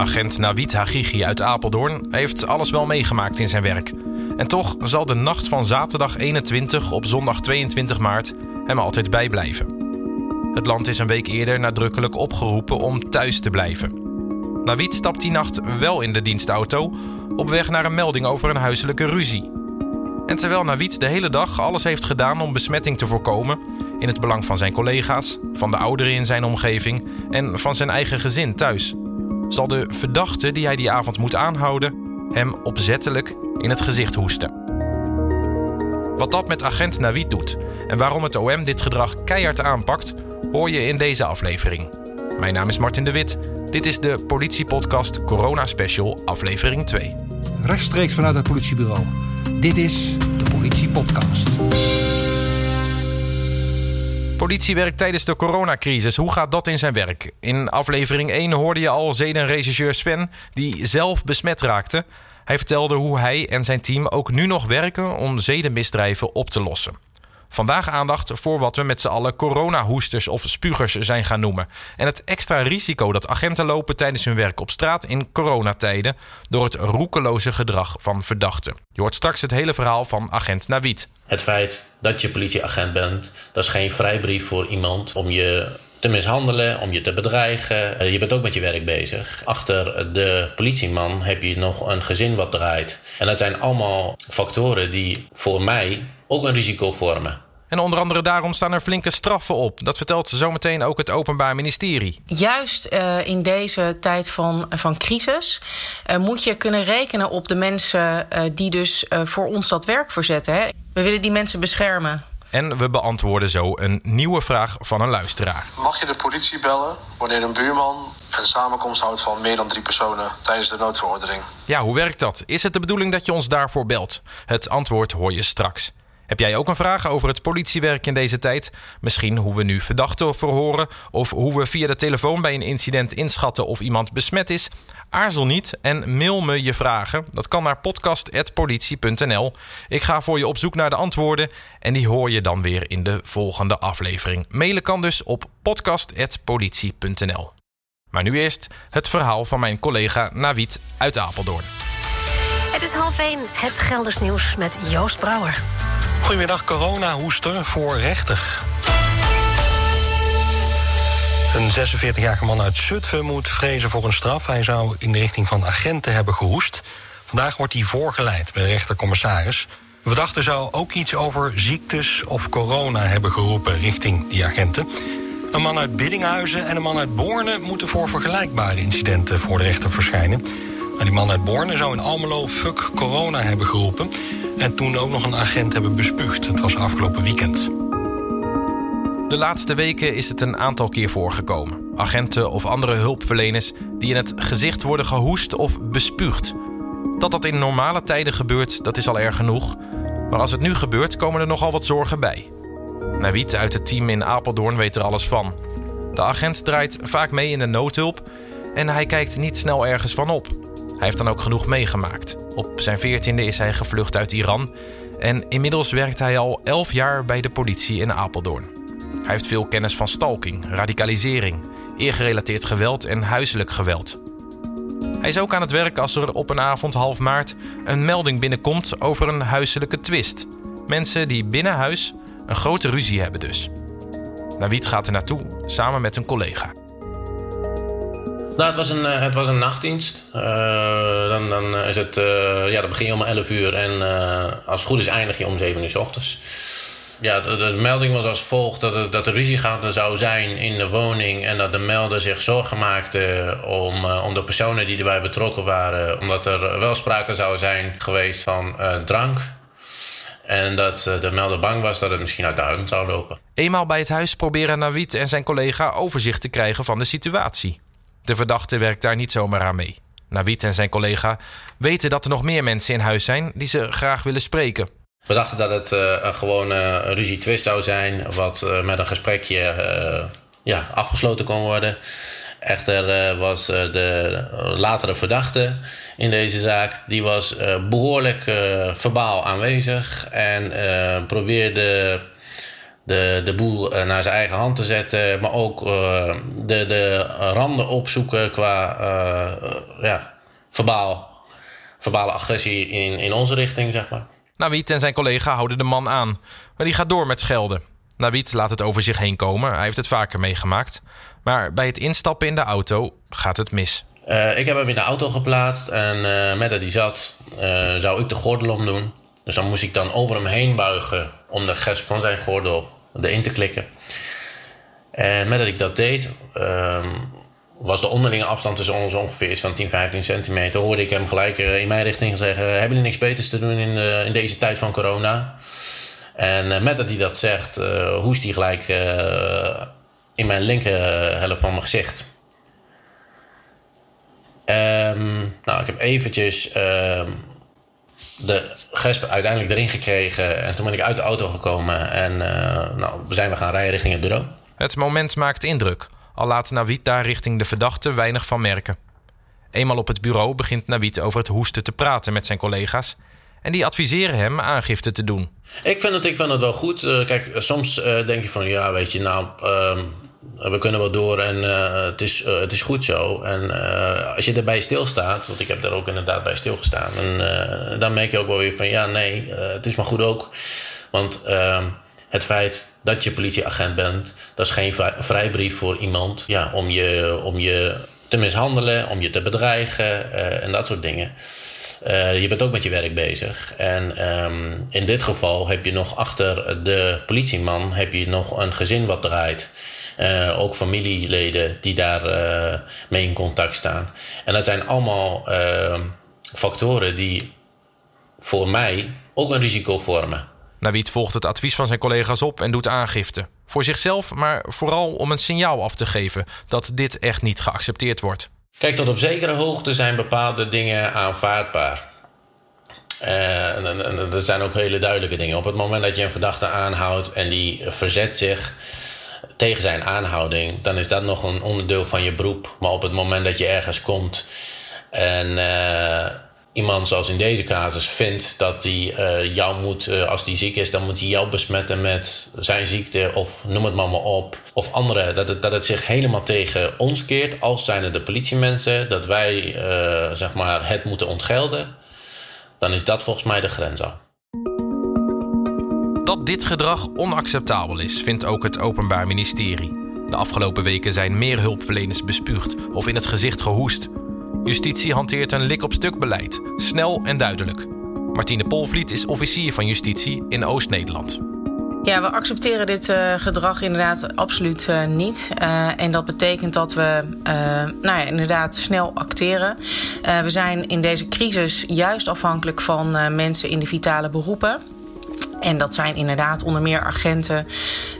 Agent Nawid Hagigi uit Apeldoorn heeft alles wel meegemaakt in zijn werk. En toch zal de nacht van zaterdag 21 op zondag 22 maart hem altijd bijblijven. Het land is een week eerder nadrukkelijk opgeroepen om thuis te blijven. Nawid stapt die nacht wel in de dienstauto op weg naar een melding over een huiselijke ruzie. En terwijl Nawid de hele dag alles heeft gedaan om besmetting te voorkomen, in het belang van zijn collega's, van de ouderen in zijn omgeving en van zijn eigen gezin thuis, zal de verdachte die hij die avond moet aanhouden hem opzettelijk in het gezicht hoesten. Wat dat met agent Nawid doet en waarom het OM dit gedrag keihard aanpakt, hoor je in deze aflevering. Mijn naam is Martin de Wit. Dit is de politiepodcast Corona Special, aflevering 2. Rechtstreeks vanuit het politiebureau. Dit is de Politiepodcast. Politie werkt tijdens de coronacrisis. Hoe gaat dat in zijn werk? In aflevering 1 hoorde je al zedenregisseur Sven, die zelf besmet raakte. Hij vertelde hoe hij en zijn team ook nu nog werken om zedenmisdrijven op te lossen. Vandaag aandacht voor wat we met z'n allen coronahoesters of spugers zijn gaan noemen. En het extra risico dat agenten lopen tijdens hun werk op straat in coronatijden door het roekeloze gedrag van verdachten. Je hoort straks het hele verhaal van agent Nawid. Het feit dat je politieagent bent, dat is geen vrijbrief voor iemand om je te mishandelen, om je te bedreigen. Eh, je bent ook met je werk bezig. Achter de politieman heb je nog een gezin wat draait. En dat zijn allemaal factoren die voor mij ook een risico vormen. En onder andere daarom staan er flinke straffen op. Dat vertelt zometeen ook het Openbaar Ministerie. Juist uh, in deze tijd van, van crisis uh, moet je kunnen rekenen op de mensen uh, die dus voor ons dat werk verzetten. Hè. We willen die mensen beschermen. En we beantwoorden zo een nieuwe vraag van een luisteraar. Mag je de politie bellen wanneer een buurman een samenkomst houdt van meer dan drie personen tijdens de noodverordening? Ja, hoe werkt dat? Is het de bedoeling dat je ons daarvoor belt? Het antwoord hoor je straks. Heb jij ook een vraag over het politiewerk in deze tijd? Misschien hoe we nu verdachten verhoren of hoe we via de telefoon bij een incident inschatten of iemand besmet is? Aarzel niet en mail me je vragen. Dat kan naar podcast.politie.nl. Ik ga voor je op zoek naar de antwoorden en die hoor je dan weer in de volgende aflevering. Mailen kan dus op podcast.politie.nl. Maar nu eerst het verhaal van mijn collega Nawid uit Apeldoorn. Het is half 1, het Gelders nieuws met Joost Brouwer. Goedemiddag, corona-hoester voor rechter. Een 46-jarige man uit Zutphen moet vrezen voor een straf. Hij zou in de richting van agenten hebben gehoest. Vandaag wordt hij voorgeleid bij de rechtercommissaris. De verdachte zou ook iets over ziektes of corona hebben geroepen richting die agenten. Een man uit Biddinghuizen en een man uit Borne moeten voor vergelijkbare incidenten voor de rechter verschijnen. Die man uit Borne zou in Almelo fuck corona hebben geroepen. En toen ook nog een agent hebben bespuugd. Het was afgelopen weekend. De laatste weken is het een aantal keer voorgekomen. Agenten of andere hulpverleners die in het gezicht worden gehoest of bespuugd. Dat dat in normale tijden gebeurt, dat is al erg genoeg. Maar als het nu gebeurt, komen er nogal wat zorgen bij. Nawid uit het team in Apeldoorn weet er alles van. De agent draait vaak mee in de noodhulp en hij kijkt niet snel ergens van op. Hij heeft dan ook genoeg meegemaakt. Op zijn veertiende is hij gevlucht uit Iran en inmiddels werkt hij al 11 jaar bij de politie in Apeldoorn. Hij heeft veel kennis van stalking, radicalisering, eergerelateerd geweld en huiselijk geweld. Hij is ook aan het werk als er op een avond half maart een melding binnenkomt over een huiselijke twist. Mensen die binnen huis een grote ruzie hebben dus. Nawid gaat er naartoe, samen met een collega. Nou, het was een, eh, het was een nachtdienst. Uh, dan, dan, is het, uh, ja, dan begin je om 11 uur en als het goed is eindig je om 7 uur s ochtends. Ja, de, melding was als volgt dat, er, dat er ruzie zou zijn in de woning en dat de melder zich zorgen maakte om, om de personen die erbij betrokken waren, omdat er wel sprake zou zijn geweest van drank. En dat de melder bang was dat het misschien uit de hand zou lopen. Eenmaal bij het huis proberen Nawid en zijn collega overzicht te krijgen van de situatie. De verdachte werkt daar niet zomaar aan mee. Nawid en zijn collega weten dat er nog meer mensen in huis zijn die ze graag willen spreken. We dachten dat het uh, een gewone uh, ruzie-twist zou zijn, wat uh, met een gesprekje ja, afgesloten kon worden. Echter was de latere verdachte in deze zaak, die was behoorlijk verbaal aanwezig en probeerde de, de boel eh, naar zijn eigen hand te zetten, maar ook uh, de, de randen opzoeken qua uh, ja, verbaal, verbale agressie in, in onze richting, zeg maar. Nawiet en zijn collega houden de man aan, maar die gaat door met schelden. Nawiet laat het over zich heen komen, hij heeft het vaker meegemaakt. Maar bij het instappen in de auto gaat het mis. Uh, ik heb hem in de auto geplaatst en uh, met dat hij zat, uh, zou ik de gordel omdoen. Dus dan moest ik dan over hem heen buigen om de gesp van zijn gordel erin te klikken. En met dat ik dat deed, ehm, was de onderlinge afstand tussen ons ongeveer van 10, 15 centimeter. Hoorde ik hem gelijk in mijn richting zeggen: Hebben jullie niks beters te doen in, de, in deze tijd van corona? En met dat hij dat zegt, hoest hij gelijk in mijn linker helft van mijn gezicht. Um, nou, ik heb eventjes um, de gesp uiteindelijk erin gekregen. En toen ben ik uit de auto gekomen. En uh, nou, zijn we gaan rijden richting het bureau. Het moment maakt indruk. Al laat Nawit daar richting de verdachte weinig van merken. Eenmaal op het bureau begint Nawit over het hoesten te praten met zijn collega's. En die adviseren hem aangifte te doen. Ik vind het, ik vind het wel goed. Uh, kijk, soms uh, denk je van ja, weet je, nou we kunnen wel door en uh, het, is, uh, het is goed zo. En uh, als je erbij stilstaat, want ik heb daar ook inderdaad bij stilgestaan, dan merk je ook wel weer van ja, nee, het is maar goed ook. Want ehm, het feit dat je politieagent bent, dat is geen vrijbrief voor iemand ja, om, je, om je te mishandelen, om je te bedreigen en dat soort dingen. je bent ook met je werk bezig. En um, in dit geval heb je nog achter de politieman heb je nog een gezin wat draait. Uh, ook familieleden die daar uh, mee in contact staan. En dat zijn allemaal uh, factoren die voor mij ook een risico vormen. Nawiet volgt het advies van zijn collega's op en doet aangifte. Voor zichzelf, maar vooral om een signaal af te geven dat dit echt niet geaccepteerd wordt. Kijk, tot op zekere hoogte zijn bepaalde dingen aanvaardbaar. En dat zijn ook hele duidelijke dingen. Op het moment dat je een verdachte aanhoudt en die verzet zich tegen zijn aanhouding, dan is dat nog een onderdeel van je beroep. Maar op het moment dat je ergens komt en uh, iemand zoals in deze casus vindt dat hij uh, jou moet, uh, als die ziek is, dan moet hij jou besmetten met zijn ziekte of noem het maar, maar op. Of andere, dat het, dat het zich helemaal tegen ons keert, als zijn er de politiemensen, dat wij zeg maar het moeten ontgelden, dan is dat volgens mij de grens al. Dat dit gedrag onacceptabel is, vindt ook het Openbaar Ministerie. De afgelopen weken zijn meer hulpverleners bespuugd of in het gezicht gehoest. Justitie hanteert een lik-op-stuk beleid, snel en duidelijk. Martine Polvliet is officier van justitie in Oost-Nederland. Ja, we accepteren dit uh, gedrag inderdaad absoluut uh, niet. Uh, en dat betekent dat we nou ja, inderdaad snel acteren. we zijn in deze crisis juist afhankelijk van mensen in de vitale beroepen. En dat zijn inderdaad onder meer agenten,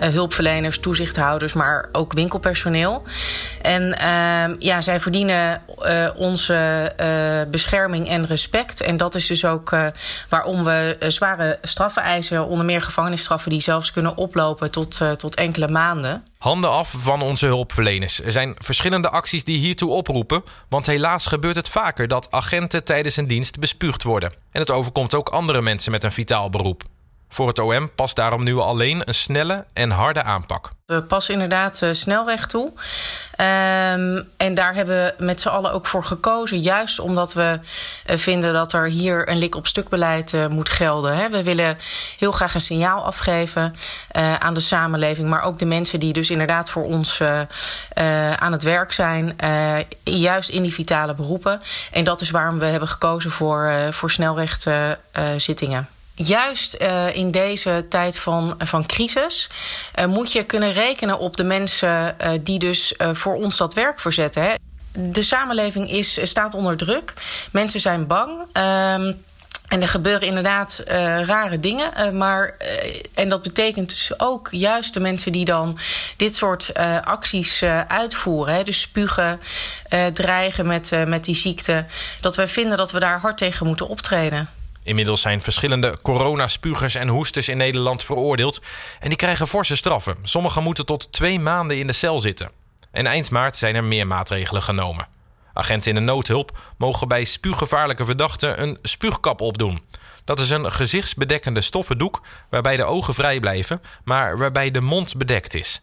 uh, hulpverleners, toezichthouders, maar ook winkelpersoneel. En uh, ja, zij verdienen uh, onze uh, bescherming en respect. En dat is dus ook waarom we zware straffen eisen, onder meer gevangenisstraffen die zelfs kunnen oplopen tot, tot enkele maanden. Handen af van onze hulpverleners. Er zijn verschillende acties die hiertoe oproepen. Want helaas gebeurt het vaker dat agenten tijdens een dienst bespuugd worden. En het overkomt ook andere mensen met een vitaal beroep. Voor het OM past daarom nu alleen een snelle en harde aanpak. We passen inderdaad uh, snelweg toe. Um, en daar hebben we met z'n allen ook voor gekozen. Juist omdat we uh, vinden dat er hier een lik op stuk beleid uh, moet gelden. Hè. We willen heel graag een signaal afgeven aan de samenleving. Maar ook de mensen die dus inderdaad voor ons aan het werk zijn. juist in die vitale beroepen. En dat is waarom we hebben gekozen voor, voor snelrechtzittingen juist uh, in deze tijd van, van crisis uh, moet je kunnen rekenen op de mensen uh, die dus voor ons dat werk verzetten. Hè. De samenleving is, staat onder druk. Mensen zijn bang. Um, en er gebeuren inderdaad rare dingen. Maar, en dat betekent dus ook juist de mensen die dan dit soort acties uitvoeren. Hè, dus spugen, dreigen met, met die ziekte. Dat wij vinden dat we daar hard tegen moeten optreden. Inmiddels zijn verschillende coronaspugers en hoesters in Nederland veroordeeld. En die krijgen forse straffen. Sommigen moeten tot twee maanden in de cel zitten. En eind maart zijn er meer maatregelen genomen. Agenten in de noodhulp mogen bij spuuggevaarlijke verdachten een spuugkap opdoen. Dat is een gezichtsbedekkende stoffen doek waarbij de ogen vrij blijven, maar waarbij de mond bedekt is.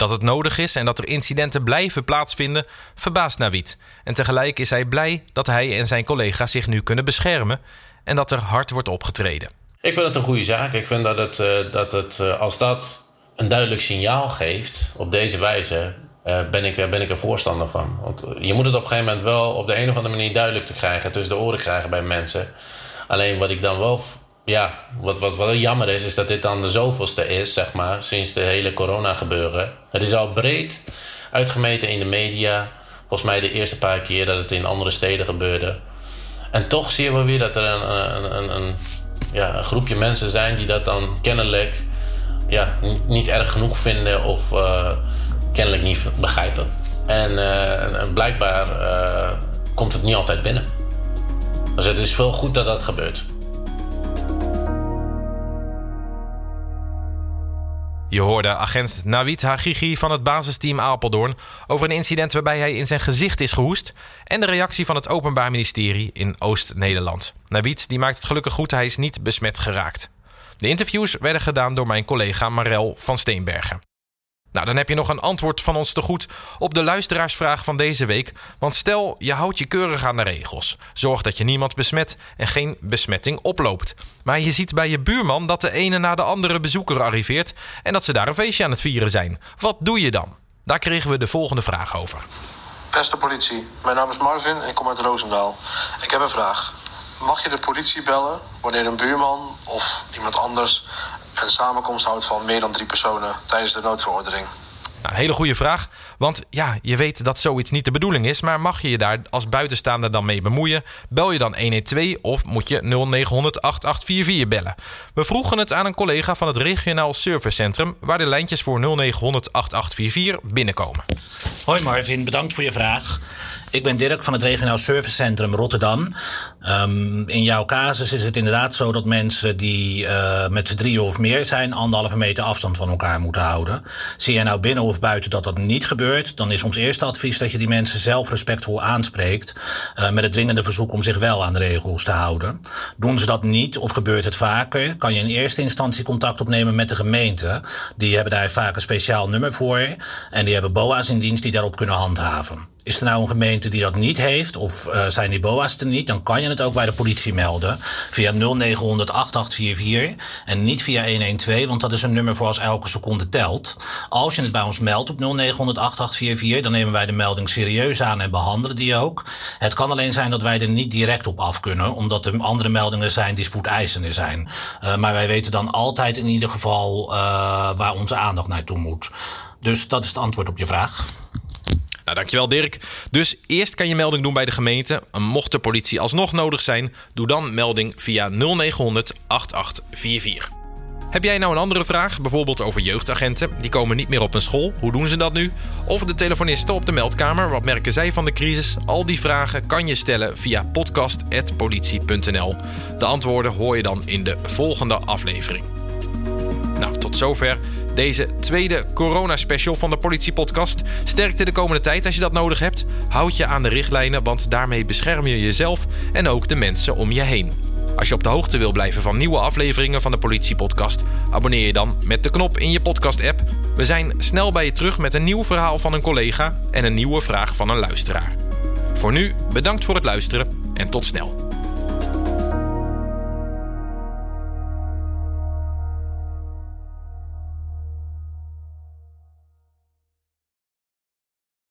Dat het nodig is en dat er incidenten blijven plaatsvinden, verbaast Navid. En tegelijk is hij blij dat hij en zijn collega's zich nu kunnen beschermen en dat er hard wordt opgetreden. Ik vind het een goede zaak. Ik vind dat het, uh, dat het uh, als dat een duidelijk signaal geeft op deze wijze, uh, ben, ik, ben ik er voorstander van. Want je moet het op een gegeven moment wel op de een of andere manier duidelijk te krijgen, tussen de oren krijgen bij mensen. Alleen wat ik dan wel ja, wat, wat, wat jammer is, is dat dit dan de zoveelste is, zeg maar, sinds de hele corona gebeuren. Het is al breed uitgemeten in de media. Volgens mij de eerste paar keer dat het in andere steden gebeurde. En toch zien we weer dat er een, een, een, ja, een groepje mensen zijn die dat dan kennelijk ja, niet, erg genoeg vinden of uh, kennelijk niet begrijpen. En, en blijkbaar uh, komt het niet altijd binnen. Dus het is veel goed dat dat gebeurt. Je hoorde agent Nawid Hagigi van het basisteam Apeldoorn over een incident waarbij hij in zijn gezicht is gehoest en de reactie van het Openbaar Ministerie in Oost-Nederland. Nawid die maakt het gelukkig goed, hij is niet besmet geraakt. De interviews werden gedaan door mijn collega Marel van Steenbergen. Nou, dan heb je nog een antwoord van ons te goed op de luisteraarsvraag van deze week. Want stel, je houdt je keurig aan de regels. Zorg dat je niemand besmet en geen besmetting oploopt. Maar je ziet bij je buurman dat de ene na de andere bezoeker arriveert en dat ze daar een feestje aan het vieren zijn. Wat doe je dan? Daar kregen we de volgende vraag over. Beste politie, mijn naam is Marvin en ik kom uit Roosendaal. Ik heb een vraag. Mag je de politie bellen wanneer een buurman of iemand anders een samenkomst houdt van meer dan drie personen tijdens de noodverordening? Nou, een hele goede vraag. Want ja, je weet dat zoiets niet de bedoeling is. Maar mag je je daar als buitenstaander dan mee bemoeien? Bel je dan 112 of moet je 0900 8844 bellen? We vroegen het aan een collega van het regionaal servicecentrum... waar de lijntjes voor 0900 8844 binnenkomen. Hoi Marvin, bedankt voor je vraag. Ik ben Dirk van het regionaal servicecentrum Rotterdam. Um, in jouw casus is het inderdaad zo dat mensen die uh, met z'n drieën of meer zijn, anderhalve meter afstand van elkaar moeten houden. Zie jij nou binnen of buiten dat dat niet gebeurt, dan is ons eerste advies dat je die mensen zelf respectvol aanspreekt. Uh, met het dringende verzoek om zich wel aan de regels te houden. Doen ze dat niet of gebeurt het vaker, kan je in eerste instantie contact opnemen met de gemeente. Die hebben daar vaak een speciaal nummer voor. En die hebben BOA's in dienst die daarop kunnen handhaven. Is er nou een gemeente die dat niet heeft, of uh, zijn die BOA's er niet, dan kan je het ook bij de politie melden. Via 0900 8844 en niet via 112, want dat is een nummer voor als elke seconde telt. Als je het bij ons meldt op 0900 8844, dan nemen wij de melding serieus aan en behandelen die ook. Het kan alleen zijn dat wij er niet direct op af kunnen, omdat er andere meldingen zijn die spoedeisender zijn. Uh, maar wij weten dan altijd in ieder geval uh, waar onze aandacht naartoe moet. Dus dat is het antwoord op je vraag. Nou, dankjewel Dirk. Dus eerst kan je melding doen bij de gemeente. Mocht de politie alsnog nodig zijn, doe dan melding via 0900 8844. Heb jij nou een andere vraag, bijvoorbeeld over jeugdagenten? Die komen niet meer op een school. Hoe doen ze dat nu? Of de telefonisten op de meldkamer, wat merken zij van de crisis? Al die vragen kan je stellen via podcast.politie.nl. De antwoorden hoor je dan in de volgende aflevering. Nou, tot zover deze tweede corona-special van de Politiepodcast. Sterkte de komende tijd als je dat nodig hebt. Houd je aan de richtlijnen, want daarmee bescherm je jezelf en ook de mensen om je heen. Als je op de hoogte wil blijven van nieuwe afleveringen van de Politiepodcast, abonneer je dan met de knop in je podcast-app. We zijn snel bij je terug met een nieuw verhaal van een collega en een nieuwe vraag van een luisteraar. Voor nu, bedankt voor het luisteren en tot snel.